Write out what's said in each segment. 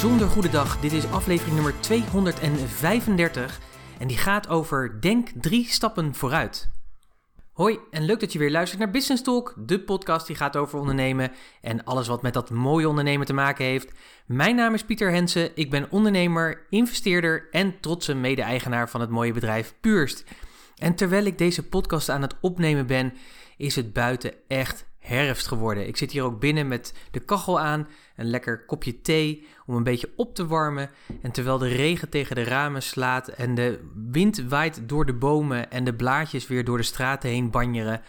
bijzonder goede dag. Dit is aflevering nummer 235 en die gaat over Denk drie stappen vooruit. Hoi en leuk dat je weer luistert naar Business Talk, de podcast die gaat over ondernemen en alles wat met dat mooie ondernemen te maken heeft. Mijn naam is Pieter Hensen, ik ben ondernemer, investeerder en trotse mede-eigenaar van het mooie bedrijf Purst. En terwijl ik deze podcast aan het opnemen ben, is het buiten echt herfst geworden. Ik zit hier ook binnen met de kachel aan, een lekker kopje thee om een beetje op te warmen. En terwijl de regen tegen de ramen slaat en de wind waait door de bomen en de blaadjes weer door de straten heen banjeren,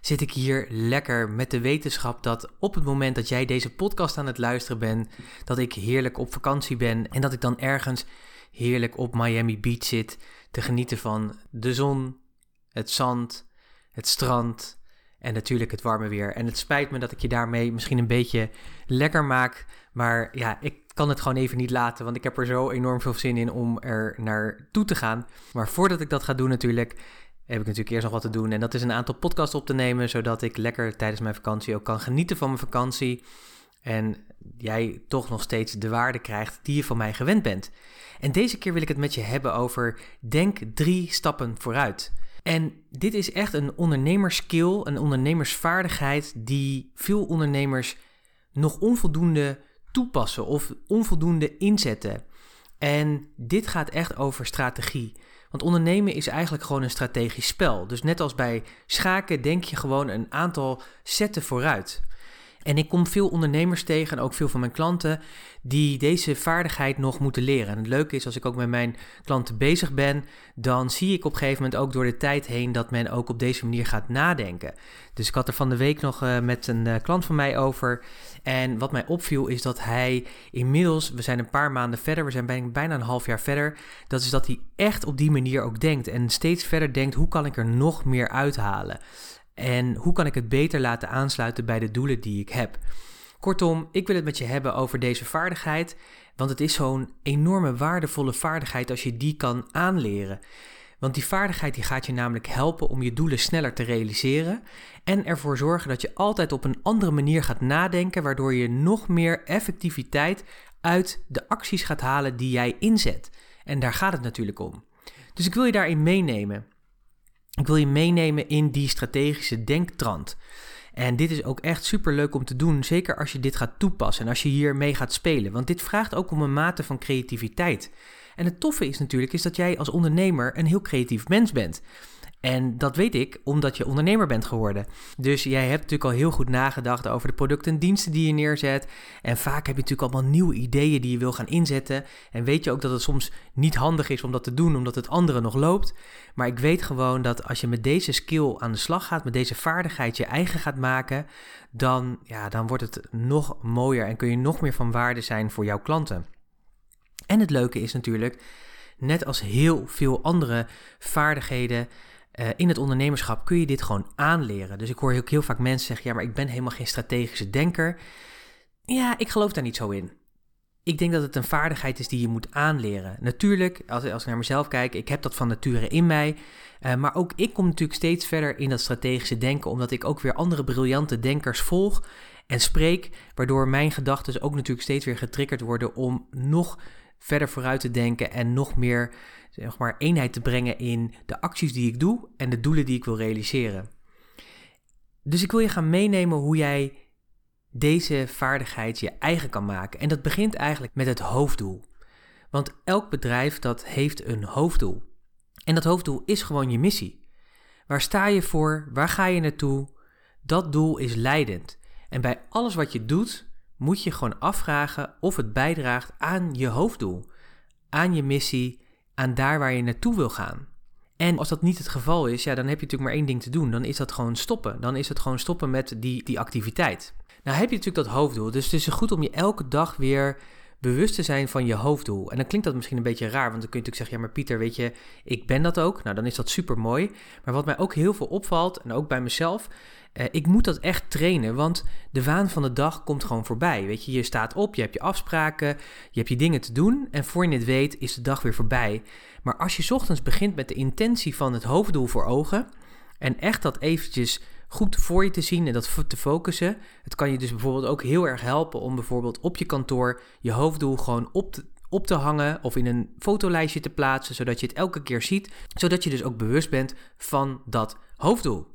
zit ik hier lekker met de wetenschap dat op het moment dat jij deze podcast aan het luisteren bent, dat ik heerlijk op vakantie ben en dat ik dan ergens heerlijk op Miami Beach zit te genieten van de zon, het zand, het strand en natuurlijk het warme weer. En het spijt me dat ik je daarmee misschien een beetje lekker maak. Maar ja, ik kan het gewoon even niet laten. Want ik heb er zo enorm veel zin in om er naartoe te gaan. Maar voordat ik dat ga doen natuurlijk, heb ik natuurlijk eerst nog wat te doen. En dat is een aantal podcasts op te nemen. Zodat ik lekker tijdens mijn vakantie ook kan genieten van mijn vakantie. En jij toch nog steeds de waarde krijgt die je van mij gewend bent. En deze keer wil ik het met je hebben over denk drie stappen vooruit. En dit is echt een ondernemerskill, een ondernemersvaardigheid die veel ondernemers nog onvoldoende toepassen of onvoldoende inzetten. En dit gaat echt over strategie. Want ondernemen is eigenlijk gewoon een strategisch spel. Dus net als bij schaken denk je gewoon een aantal zetten vooruit. En ik kom veel ondernemers tegen en ook veel van mijn klanten die deze vaardigheid nog moeten leren. En het leuke is, als ik ook met mijn klanten bezig ben, dan zie ik op een gegeven moment ook door de tijd heen dat men ook op deze manier gaat nadenken. Dus ik had er van de week nog uh, met een uh, klant van mij over. En wat mij opviel is dat hij inmiddels, we zijn een paar maanden verder, we zijn bijna een half jaar verder, dat is dat hij echt op die manier ook denkt en steeds verder denkt, hoe kan ik er nog meer uithalen? En hoe kan ik het beter laten aansluiten bij de doelen die ik heb? Kortom, ik wil het met je hebben over deze vaardigheid, want het is zo'n enorme waardevolle vaardigheid als je die kan aanleren. Want die vaardigheid die gaat je namelijk helpen om je doelen sneller te realiseren en ervoor zorgen dat je altijd op een andere manier gaat nadenken, waardoor je nog meer effectiviteit uit de acties gaat halen die jij inzet. En daar gaat het natuurlijk om. Dus ik wil je daarin meenemen. Ik wil je meenemen in die strategische denktrand. En dit is ook echt super leuk om te doen, zeker als je dit gaat toepassen en als je hiermee gaat spelen. Want dit vraagt ook om een mate van creativiteit. En het toffe is natuurlijk is dat jij als ondernemer een heel creatief mens bent. En dat weet ik omdat je ondernemer bent geworden. Dus jij hebt natuurlijk al heel goed nagedacht over de producten en diensten die je neerzet. En vaak heb je natuurlijk allemaal nieuwe ideeën die je wil gaan inzetten. En weet je ook dat het soms niet handig is om dat te doen, omdat het andere nog loopt. Maar ik weet gewoon dat als je met deze skill aan de slag gaat, met deze vaardigheid je eigen gaat maken, dan, ja, dan wordt het nog mooier en kun je nog meer van waarde zijn voor jouw klanten. En het leuke is natuurlijk, net als heel veel andere vaardigheden uh, in het ondernemerschap kun je dit gewoon aanleren. Dus ik hoor ook heel vaak mensen zeggen: ja, maar ik ben helemaal geen strategische denker. Ja, ik geloof daar niet zo in. Ik denk dat het een vaardigheid is die je moet aanleren. Natuurlijk, als, als ik naar mezelf kijk, ik heb dat van nature in mij. Uh, maar ook ik kom natuurlijk steeds verder in dat strategische denken, omdat ik ook weer andere briljante denkers volg en spreek, waardoor mijn gedachten ook natuurlijk steeds weer getriggerd worden om nog verder vooruit te denken en nog meer zeg maar, eenheid te brengen in de acties die ik doe en de doelen die ik wil realiseren. Dus ik wil je gaan meenemen hoe jij deze vaardigheid je eigen kan maken. En dat begint eigenlijk met het hoofddoel. Want elk bedrijf dat heeft een hoofddoel. En dat hoofddoel is gewoon je missie. Waar sta je voor? Waar ga je naartoe? Dat doel is leidend. En bij alles wat je doet, moet je gewoon afvragen of het bijdraagt aan je hoofddoel, aan je missie, aan daar waar je naartoe wil gaan. En als dat niet het geval is, ja, dan heb je natuurlijk maar één ding te doen. Dan is dat gewoon stoppen. Dan is het gewoon stoppen met die, die activiteit. Nou heb je natuurlijk dat hoofddoel. Dus het is goed om je elke dag weer bewust te zijn van je hoofddoel. En dan klinkt dat misschien een beetje raar, want dan kun je natuurlijk zeggen: ja, maar Pieter, weet je, ik ben dat ook. Nou, dan is dat super mooi. Maar wat mij ook heel veel opvalt, en ook bij mezelf, eh, ik moet dat echt trainen, want de waan van de dag komt gewoon voorbij. Weet je, je staat op, je hebt je afspraken, je hebt je dingen te doen en voor je het weet is de dag weer voorbij. Maar als je ochtends begint met de intentie van het hoofddoel voor ogen en echt dat eventjes goed voor je te zien en dat te focussen. Het kan je dus bijvoorbeeld ook heel erg helpen om bijvoorbeeld op je kantoor je hoofddoel gewoon op te, op te hangen of in een fotolijstje te plaatsen, zodat je het elke keer ziet, zodat je dus ook bewust bent van dat hoofddoel.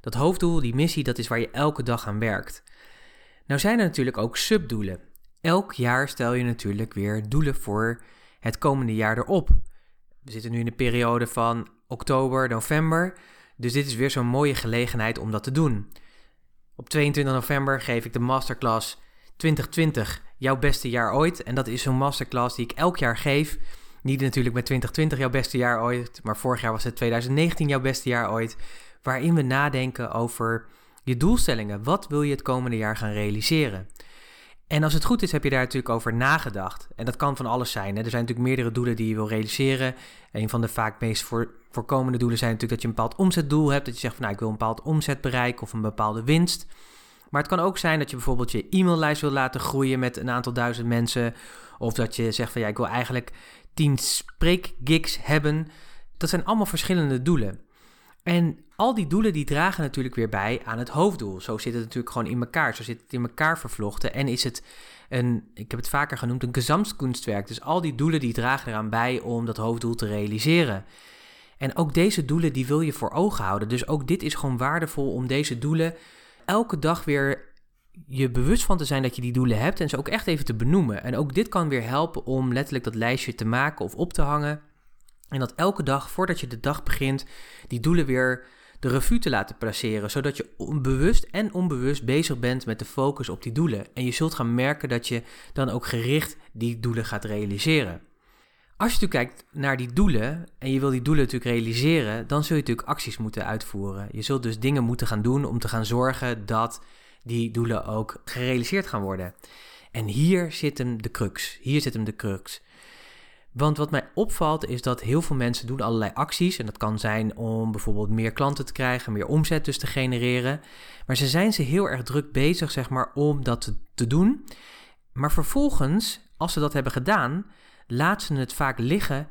Dat hoofddoel, die missie, dat is waar je elke dag aan werkt. Nou zijn er natuurlijk ook subdoelen. Elk jaar stel je natuurlijk weer doelen voor het komende jaar erop. We zitten nu in de periode van oktober, november. Dus dit is weer zo'n mooie gelegenheid om dat te doen. Op 22 november geef ik de masterclass 2020, jouw beste jaar ooit. En dat is zo'n masterclass die ik elk jaar geef. Niet natuurlijk met 2020 jouw beste jaar ooit, maar vorig jaar was het 2019 jouw beste jaar ooit. Waarin we nadenken over je doelstellingen. Wat wil je het komende jaar gaan realiseren? En als het goed is, heb je daar natuurlijk over nagedacht. En dat kan van alles zijn. Hè? Er zijn natuurlijk meerdere doelen die je wil realiseren. Een van de vaak meest voor, voorkomende doelen zijn natuurlijk dat je een bepaald omzetdoel hebt. Dat je zegt van nou, ik wil een bepaald omzet bereiken of een bepaalde winst. Maar het kan ook zijn dat je bijvoorbeeld je e-maillijst wil laten groeien met een aantal duizend mensen. Of dat je zegt van ja, ik wil eigenlijk 10 spreekgigs hebben. Dat zijn allemaal verschillende doelen. En al die doelen die dragen natuurlijk weer bij aan het hoofddoel. Zo zit het natuurlijk gewoon in elkaar. Zo zit het in elkaar vervlochten. En is het een, ik heb het vaker genoemd, een gezamskunstwerk. Dus al die doelen die dragen eraan bij om dat hoofddoel te realiseren. En ook deze doelen die wil je voor ogen houden. Dus ook dit is gewoon waardevol om deze doelen elke dag weer je bewust van te zijn dat je die doelen hebt en ze ook echt even te benoemen. En ook dit kan weer helpen om letterlijk dat lijstje te maken of op te hangen. En dat elke dag, voordat je de dag begint, die doelen weer de revue te laten passeren, zodat je bewust en onbewust bezig bent met de focus op die doelen. En je zult gaan merken dat je dan ook gericht die doelen gaat realiseren. Als je natuurlijk kijkt naar die doelen en je wil die doelen natuurlijk realiseren, dan zul je natuurlijk acties moeten uitvoeren. Je zult dus dingen moeten gaan doen om te gaan zorgen dat die doelen ook gerealiseerd gaan worden. En hier zit hem de crux. Hier zit hem de crux. Want wat mij opvalt is dat heel veel mensen doen allerlei acties. En dat kan zijn om bijvoorbeeld meer klanten te krijgen, meer omzet dus te genereren. Maar ze zijn ze heel erg druk bezig, zeg maar, om dat te, te doen. Maar vervolgens, als ze dat hebben gedaan, laten ze het vaak liggen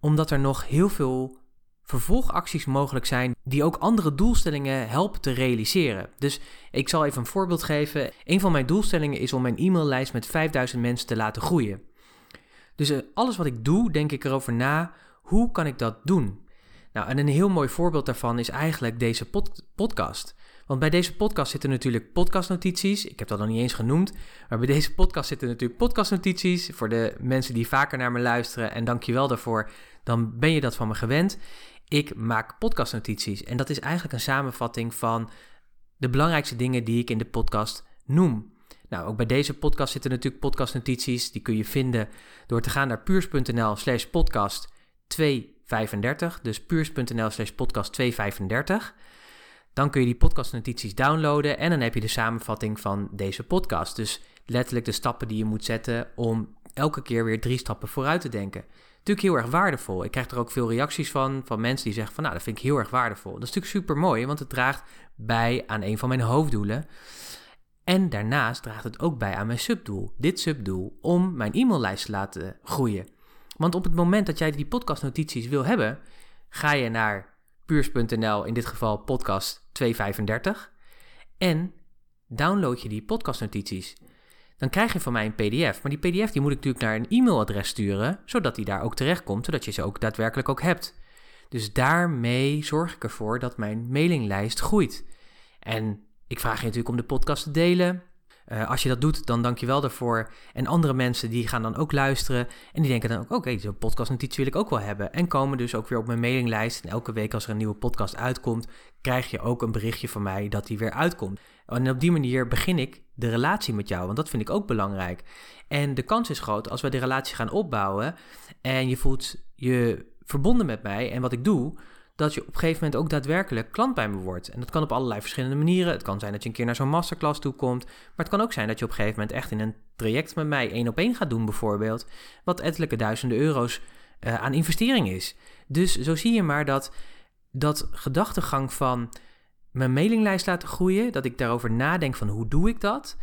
omdat er nog heel veel vervolgacties mogelijk zijn die ook andere doelstellingen helpen te realiseren. Dus ik zal even een voorbeeld geven. Een van mijn doelstellingen is om mijn e-maillijst met 5000 mensen te laten groeien. Dus eh, alles wat ik doe, denk ik erover na, hoe kan ik dat doen? Nou, en een heel mooi voorbeeld daarvan is eigenlijk deze podcast. Want bij deze podcast zitten natuurlijk podcastnotities. Ik heb dat nog niet eens genoemd. Maar bij deze podcast zitten natuurlijk podcastnotities. Voor de mensen die vaker naar me luisteren. En dank je wel daarvoor. Dan ben je dat van me gewend. Ik maak podcastnotities. En dat is eigenlijk een samenvatting van de belangrijkste dingen die ik in de podcast noem. Nou, ook bij deze podcast zitten natuurlijk podcastnotities. Die kun je vinden door te gaan naar puurs.nl slash podcast 235. Dus puurs.nl slash podcast 235. Dan kun je die podcastnotities downloaden en dan heb je de samenvatting van deze podcast. Dus letterlijk de stappen die je moet zetten om elke keer weer drie stappen vooruit te denken. Natuurlijk heel erg waardevol. Ik krijg er ook veel reacties van, van mensen die zeggen van nou, dat vind ik heel erg waardevol. Dat is natuurlijk super mooi, want het draagt bij aan een van mijn hoofddoelen. En daarnaast draagt het ook bij aan mijn subdoel. Dit subdoel om mijn e-maillijst te laten groeien. Want op het moment dat jij die podcastnotities wil hebben, ga je naar puurs.nl, in dit geval podcast 235, en download je die podcastnotities. Dan krijg je van mij een PDF. Maar die PDF die moet ik natuurlijk naar een e-mailadres sturen, zodat die daar ook terecht komt, zodat je ze ook daadwerkelijk ook hebt. Dus daarmee zorg ik ervoor dat mijn mailinglijst groeit. En ik vraag je natuurlijk om de podcast te delen. Uh, als je dat doet, dan dank je wel daarvoor. En andere mensen die gaan dan ook luisteren. En die denken dan ook, oké, okay, zo'n podcastnotitie wil ik ook wel hebben. En komen dus ook weer op mijn mailinglijst. En elke week als er een nieuwe podcast uitkomt, krijg je ook een berichtje van mij dat die weer uitkomt. En op die manier begin ik de relatie met jou, want dat vind ik ook belangrijk. En de kans is groot als we de relatie gaan opbouwen en je voelt je verbonden met mij en wat ik doe, dat je op een gegeven moment ook daadwerkelijk klant bij me wordt. En dat kan op allerlei verschillende manieren. Het kan zijn dat je een keer naar zo'n masterclass toe komt. Maar het kan ook zijn dat je op een gegeven moment echt in een traject met mij één op één gaat doen, bijvoorbeeld. Wat ettelijke duizenden euro's uh, aan investering is. Dus zo zie je maar dat dat gedachtegang van mijn mailinglijst laten groeien, dat ik daarover nadenk van hoe doe ik dat.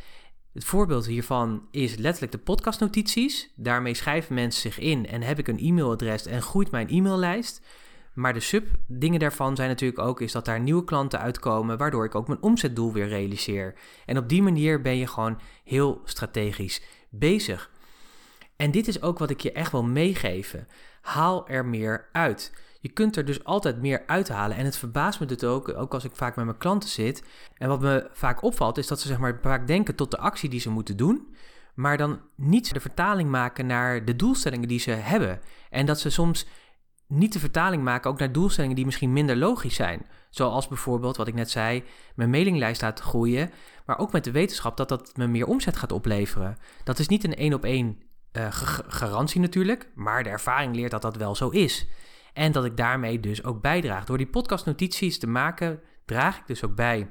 Het voorbeeld hiervan is letterlijk de podcastnotities. Daarmee schrijven mensen zich in en heb ik een e-mailadres en groeit mijn e-maillijst. Maar de sub-dingen daarvan zijn natuurlijk ook is dat daar nieuwe klanten uitkomen, waardoor ik ook mijn omzetdoel weer realiseer. En op die manier ben je gewoon heel strategisch bezig. En dit is ook wat ik je echt wil meegeven. Haal er meer uit. Je kunt er dus altijd meer uithalen. En het verbaast me dit ook, ook als ik vaak met mijn klanten zit. En wat me vaak opvalt, is dat ze zeg maar vaak denken tot de actie die ze moeten doen. Maar dan niet de vertaling maken naar de doelstellingen die ze hebben. En dat ze soms niet de vertaling maken ook naar doelstellingen die misschien minder logisch zijn. Zoals bijvoorbeeld, wat ik net zei, mijn mailinglijst laten groeien. Maar ook met de wetenschap dat dat me meer omzet gaat opleveren. Dat is niet een één op één uh, garantie natuurlijk, maar de ervaring leert dat dat wel zo is. En dat ik daarmee dus ook bijdraag. Door die podcastnotities te maken, draag ik dus ook bij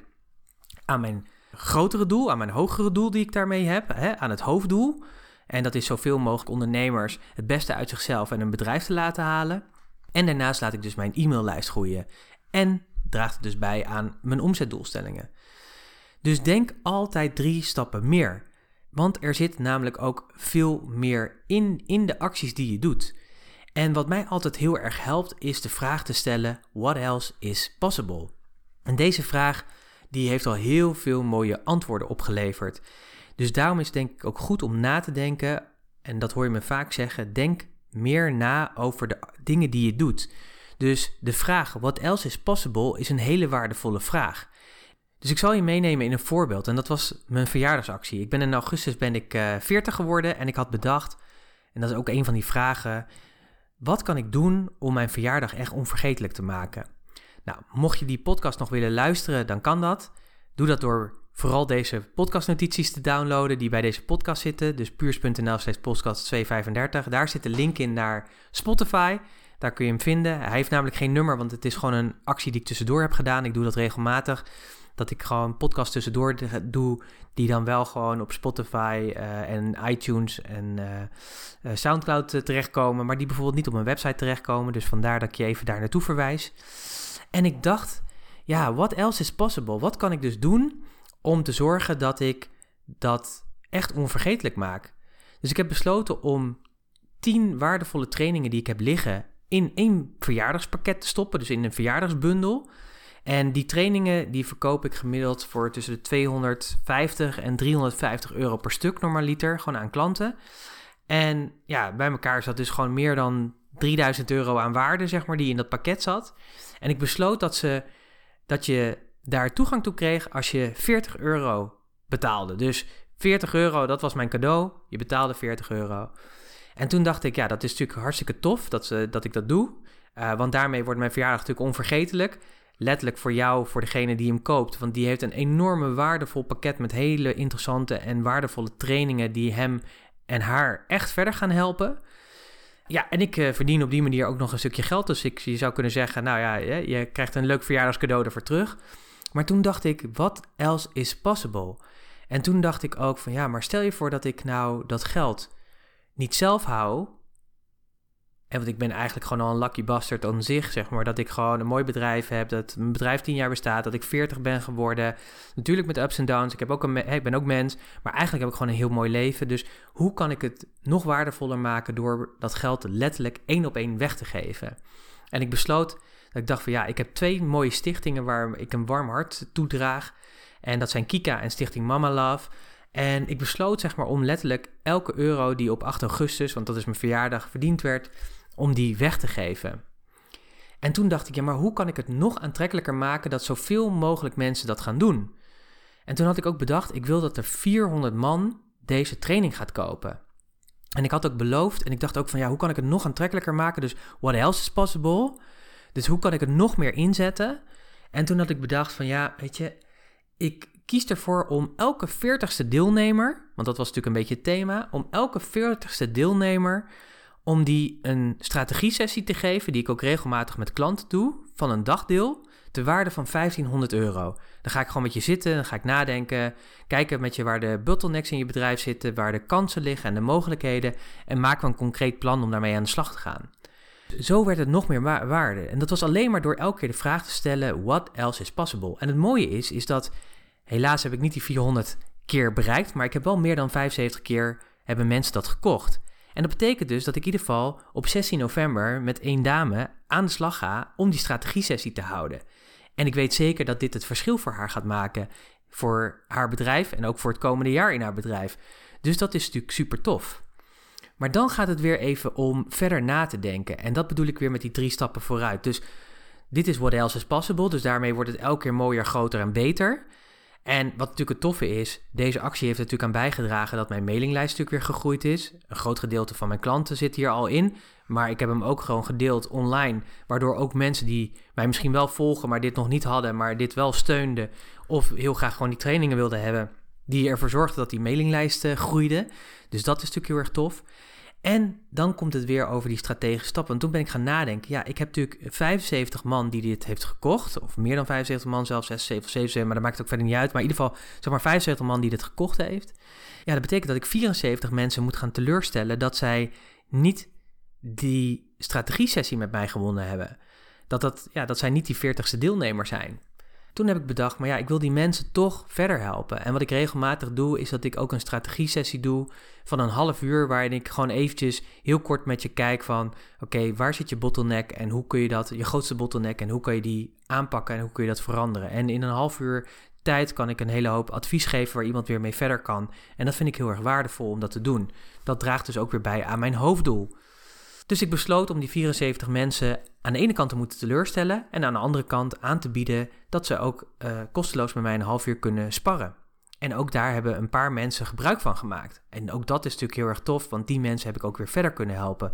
aan mijn grotere doel, aan mijn hogere doel die ik daarmee heb, hè, aan het hoofddoel. En dat is zoveel mogelijk ondernemers het beste uit zichzelf en hun bedrijf te laten halen. En daarnaast laat ik dus mijn e-maillijst groeien. En draagt het dus bij aan mijn omzetdoelstellingen. Dus denk altijd drie stappen meer. Want er zit namelijk ook veel meer in, in de acties die je doet. En wat mij altijd heel erg helpt, is de vraag te stellen: What else is possible? En deze vraag die heeft al heel veel mooie antwoorden opgeleverd. Dus daarom is het denk ik ook goed om na te denken, en dat hoor je me vaak zeggen: denk meer na over de dingen die je doet. Dus de vraag: What else is possible? is een hele waardevolle vraag. Dus ik zal je meenemen in een voorbeeld. En dat was mijn verjaardagsactie. Ik ben in augustus ben ik uh, eh, 40 geworden en ik had bedacht, en dat is ook een van die vragen, wat kan ik doen om mijn verjaardag echt onvergetelijk te maken? Nou, mocht je die podcast nog willen luisteren, dan kan dat. Doe dat door vooral deze podcastnotities te downloaden die bij deze podcast zitten. Dus puurs.nl steeds podcast 235. Daar zit de link in naar Spotify. Daar kun je hem vinden. Hij heeft namelijk geen nummer, want het is gewoon een actie die ik tussendoor heb gedaan. Ik doe dat regelmatig dat ik gewoon podcast tussendoor doe, die dan wel gewoon op Spotify uh, en iTunes en uh, Soundcloud terechtkomen, maar die bijvoorbeeld niet op mijn website terechtkomen. Dus vandaar dat ik je even daar naartoe verwijs. En ik dacht, ja, what else is possible? Wat kan ik dus doen om te zorgen dat ik dat echt onvergetelijk maak? Dus ik heb besloten om 10 waardevolle trainingen die ik heb liggen in één verjaardagspakket te stoppen, dus in een verjaardagsbundel. En die trainingen die verkoop ik gemiddeld voor tussen de 250 en 350 euro per stuk normaliter, gewoon aan klanten. En ja, bij elkaar zat dus gewoon meer dan 3000 euro aan waarde, zeg maar, die in dat pakket zat. En ik besloot dat, ze, dat je daar toegang toe kreeg als je 40 euro betaalde. Dus 40 euro, dat was mijn cadeau. Je betaalde 40 euro. En toen dacht ik, ja, dat is natuurlijk hartstikke tof dat, ze, dat ik dat doe. Uh, want daarmee wordt mijn verjaardag natuurlijk onvergetelijk letterlijk voor jou, voor degene die hem koopt. Want die heeft een enorme waardevol pakket met hele interessante en waardevolle trainingen die hem en haar echt verder gaan helpen. Ja, en ik uh, verdien op die manier ook nog een stukje geld. Dus ik, je zou kunnen zeggen, nou ja, je, je krijgt een leuk verjaardagscadeau ervoor terug. Maar toen dacht ik, wat else is possible? En toen dacht ik ook van, ja, maar stel je voor dat ik nou dat geld niet zelf hou, en want ik ben eigenlijk gewoon al een lucky bastard aan zich, zeg maar. Dat ik gewoon een mooi bedrijf heb, dat mijn bedrijf tien jaar bestaat, dat ik 40 ben geworden. Natuurlijk met ups en downs. Ik, heb ook een, ik ben ook mens, maar eigenlijk heb ik gewoon een heel mooi leven. Dus hoe kan ik het nog waardevoller maken door dat geld letterlijk één op één weg te geven? En ik besloot dat ik dacht van ja, ik heb twee mooie stichtingen waar ik een warm hart toedraag. En dat zijn Kika en Stichting Mama Love. En ik besloot zeg maar om letterlijk elke euro die op 8 augustus, want dat is mijn verjaardag, verdiend werd om die weg te geven. En toen dacht ik, ja, maar hoe kan ik het nog aantrekkelijker maken dat zoveel mogelijk mensen dat gaan doen? En toen had ik ook bedacht, ik wil dat er 400 man deze training gaat kopen. En ik had ook beloofd, en ik dacht ook van, ja, hoe kan ik het nog aantrekkelijker maken? Dus what else is possible? Dus hoe kan ik het nog meer inzetten? En toen had ik bedacht van, ja, weet je, ik kies ervoor om elke 40ste deelnemer, want dat was natuurlijk een beetje het thema, om elke 40ste deelnemer om die een strategie-sessie te geven, die ik ook regelmatig met klanten doe, van een dagdeel, te waarde van 1500 euro. Dan ga ik gewoon met je zitten, dan ga ik nadenken, kijken met je waar de bottlenecks in je bedrijf zitten, waar de kansen liggen en de mogelijkheden, en maken we een concreet plan om daarmee aan de slag te gaan. Zo werd het nog meer waarde. En dat was alleen maar door elke keer de vraag te stellen: what else is possible? En het mooie is, is dat helaas heb ik niet die 400 keer bereikt, maar ik heb wel meer dan 75 keer hebben mensen dat gekocht. En dat betekent dus dat ik in ieder geval op 16 november met één dame aan de slag ga om die strategie-sessie te houden. En ik weet zeker dat dit het verschil voor haar gaat maken voor haar bedrijf en ook voor het komende jaar in haar bedrijf. Dus dat is natuurlijk super tof. Maar dan gaat het weer even om verder na te denken. En dat bedoel ik weer met die drie stappen vooruit. Dus dit is what else is possible. Dus daarmee wordt het elke keer mooier, groter en beter. En wat natuurlijk het toffe is, deze actie heeft er natuurlijk aan bijgedragen dat mijn mailinglijst natuurlijk weer gegroeid is. Een groot gedeelte van mijn klanten zit hier al in, maar ik heb hem ook gewoon gedeeld online, waardoor ook mensen die mij misschien wel volgen, maar dit nog niet hadden, maar dit wel steunden of heel graag gewoon die trainingen wilden hebben, die ervoor zorgden dat die mailinglijst groeide. Dus dat is natuurlijk heel erg tof. En dan komt het weer over die strategische stappen. En toen ben ik gaan nadenken. Ja, ik heb natuurlijk 75 man die dit heeft gekocht. Of meer dan 75 man, zelfs 76 of 77, maar dat maakt het ook verder niet uit. Maar in ieder geval, zeg maar 75 man die dit gekocht heeft. Ja, dat betekent dat ik 74 mensen moet gaan teleurstellen dat zij niet die strategie-sessie met mij gewonnen hebben. Dat, dat, ja, dat zij niet die 40ste deelnemer zijn. Toen heb ik bedacht, maar ja, ik wil die mensen toch verder helpen. En wat ik regelmatig doe, is dat ik ook een strategie-sessie doe van een half uur, waarin ik gewoon eventjes heel kort met je kijk van, oké, waar zit je bottleneck en hoe kun je dat, je grootste bottleneck en hoe kun je die aanpakken en hoe kun je dat veranderen. En in een half uur tijd kan ik een hele hoop advies geven waar iemand weer mee verder kan. En dat vind ik heel erg waardevol om dat te doen. Dat draagt dus ook weer bij aan mijn hoofddoel. Dus ik besloot om die 74 mensen aan de ene kant te moeten teleurstellen en aan de andere kant aan te bieden dat ze ook uh, kosteloos met mij een half uur kunnen sparren. En ook daar hebben een paar mensen gebruik van gemaakt. En ook dat is natuurlijk heel erg tof, want die mensen heb ik ook weer verder kunnen helpen.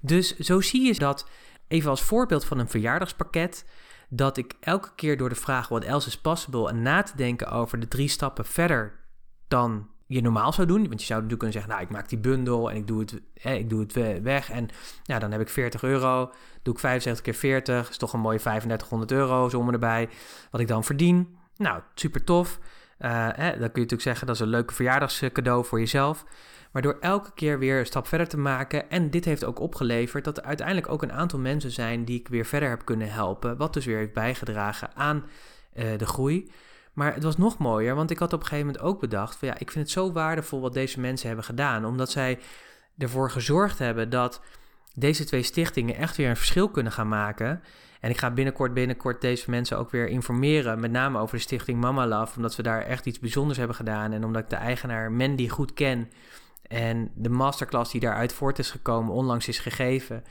Dus zo zie je dat, even als voorbeeld van een verjaardagspakket, dat ik elke keer door de vraag what else is possible en na te denken over de drie stappen verder dan je normaal zou doen. Want je zou natuurlijk kunnen zeggen, nou, ik maak die bundel en ik doe het, ik doe het weg. En ja, dan heb ik 40 euro. Doe ik 75 keer 40, is toch een mooie 3500 euro, zomaar erbij. Wat ik dan verdien. Nou, super tof. Uh, dan kun je natuurlijk zeggen, dat is een leuke verjaardagscadeau voor jezelf. Maar door elke keer weer een stap verder te maken. En dit heeft ook opgeleverd dat er uiteindelijk ook een aantal mensen zijn die ik weer verder heb kunnen helpen. Wat dus weer heeft bijgedragen aan uh, de groei. Maar het was nog mooier, want ik had op een gegeven moment ook bedacht: van ja, ik vind het zo waardevol wat deze mensen hebben gedaan, omdat zij ervoor gezorgd hebben dat deze twee stichtingen echt weer een verschil kunnen gaan maken. En ik ga binnenkort, binnenkort deze mensen ook weer informeren, met name over de stichting Mama Love, omdat we daar echt iets bijzonders hebben gedaan en omdat ik de eigenaar Mandy goed ken en de masterclass die daaruit voort is gekomen onlangs is gegeven.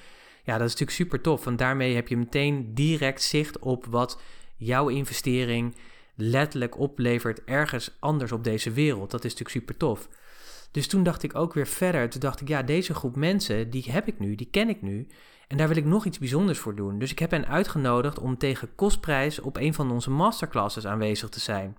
Ja, dat is natuurlijk super tof, want daarmee heb je meteen direct zicht op wat jouw investering letterlijk oplevert ergens anders op deze wereld. Dat is natuurlijk super tof. Dus toen dacht ik ook weer verder. Toen dacht ik, ja, deze groep mensen, die heb ik nu, die ken ik nu. En daar wil ik nog iets bijzonders voor doen. Dus ik heb hen uitgenodigd om tegen kostprijs op een van onze masterclasses aanwezig te zijn.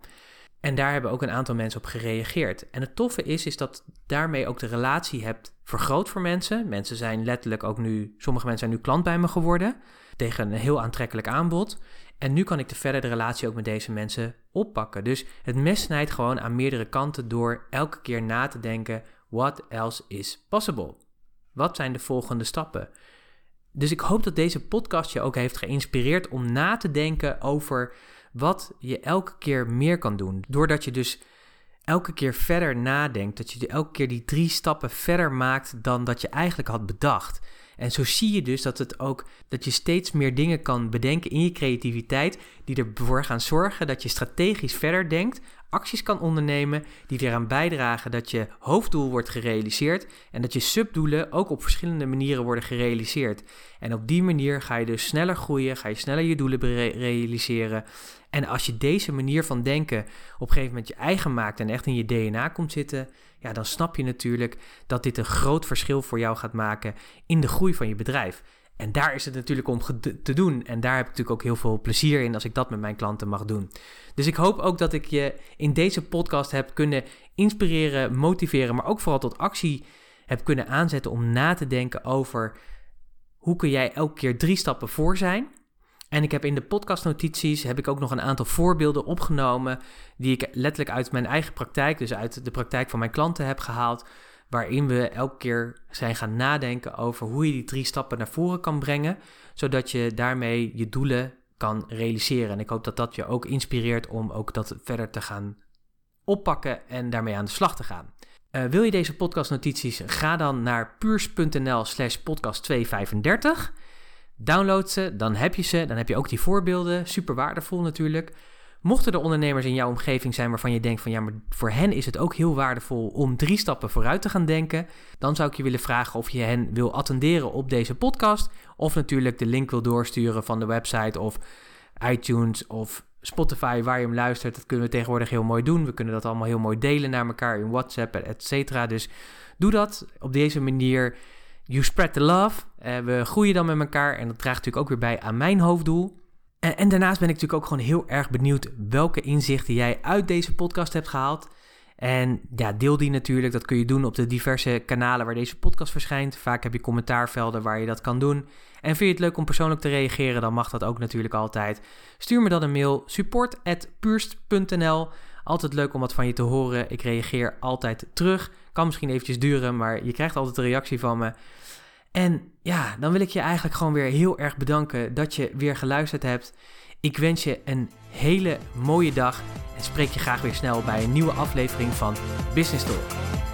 En daar hebben ook een aantal mensen op gereageerd. En het toffe is, is dat daarmee ook de relatie hebt vergroot voor mensen. Mensen zijn letterlijk ook nu, sommige mensen zijn nu klant bij me geworden. Tegen een heel aantrekkelijk aanbod. En nu kan ik de verdere relatie ook met deze mensen oppakken. Dus het mes snijdt gewoon aan meerdere kanten door elke keer na te denken: what else is possible? Wat zijn de volgende stappen? Dus ik hoop dat deze podcast je ook heeft geïnspireerd om na te denken over wat je elke keer meer kan doen. Doordat je dus elke keer verder nadenkt, dat je elke keer die drie stappen verder maakt dan dat je eigenlijk had bedacht. En zo zie je dus dat het ook dat je steeds meer dingen kan bedenken in je creativiteit die ervoor gaan zorgen dat je strategisch verder denkt, acties kan ondernemen die eraan bijdragen dat je hoofddoel wordt gerealiseerd en dat je subdoelen ook op verschillende manieren worden gerealiseerd. En op die manier ga je dus sneller groeien, ga je sneller je doelen realiseren. En als je deze manier van denken op een gegeven moment je eigen maakt en echt in je DNA komt zitten, ja, dan snap je natuurlijk dat dit een groot verschil voor jou gaat maken in de groei van je bedrijf. En daar is het natuurlijk om te doen. En daar heb ik natuurlijk ook heel veel plezier in als ik dat met mijn klanten mag doen. Dus ik hoop ook dat ik je in deze podcast heb kunnen inspireren, motiveren, maar ook vooral tot actie heb kunnen aanzetten om na te denken over hoe kun jij elke keer drie stappen voor zijn. En ik heb in de podcastnotities heb ik ook nog een aantal voorbeelden opgenomen die ik letterlijk uit mijn eigen praktijk, dus uit de praktijk van mijn klanten heb gehaald, waarin we elke keer zijn gaan nadenken over hoe je die drie stappen naar voren kan brengen, zodat je daarmee je doelen kan realiseren. En ik hoop dat dat je ook inspireert om ook dat verder te gaan oppakken en daarmee aan de slag te gaan. Uh, wil je deze podcastnotities? Ga dan naar puurs.nl slash podcast 235. Download ze, dan heb je ze. Dan heb je ook die voorbeelden. Super waardevol natuurlijk. Mochten er ondernemers in jouw omgeving zijn waarvan je denkt van ja, maar voor hen is het ook heel waardevol om drie stappen vooruit te gaan denken, dan zou ik je willen vragen of je hen wil attenderen op deze podcast of natuurlijk de link wil doorsturen van de website of iTunes of Spotify waar je hem luistert. Dat kunnen we tegenwoordig heel mooi doen. We kunnen dat allemaal heel mooi delen naar elkaar in WhatsApp, et cetera. Dus doe dat op deze manier. You spread the love. Uh, we groeien dan met elkaar en dat draagt natuurlijk ook weer bij aan mijn hoofddoel. En, daarnaast ben ik natuurlijk ook gewoon heel erg benieuwd welke inzichten jij uit deze podcast hebt gehaald. En ja, deel die natuurlijk. Dat kun je doen op de diverse kanalen waar deze podcast verschijnt. Vaak heb je commentaarvelden waar je dat kan doen. En vind je het leuk om persoonlijk te reageren, dan mag dat ook natuurlijk altijd. Stuur me dan een mail support@puurst.nl. Altijd leuk om wat van je te horen. Ik reageer altijd terug. Kan misschien eventjes duren, maar je krijgt altijd een reactie van me. En ja, dan wil ik je eigenlijk gewoon weer heel erg bedanken dat je weer geluisterd hebt. Ik wens je een hele mooie dag en spreek je graag weer snel bij een nieuwe aflevering van Business Talk.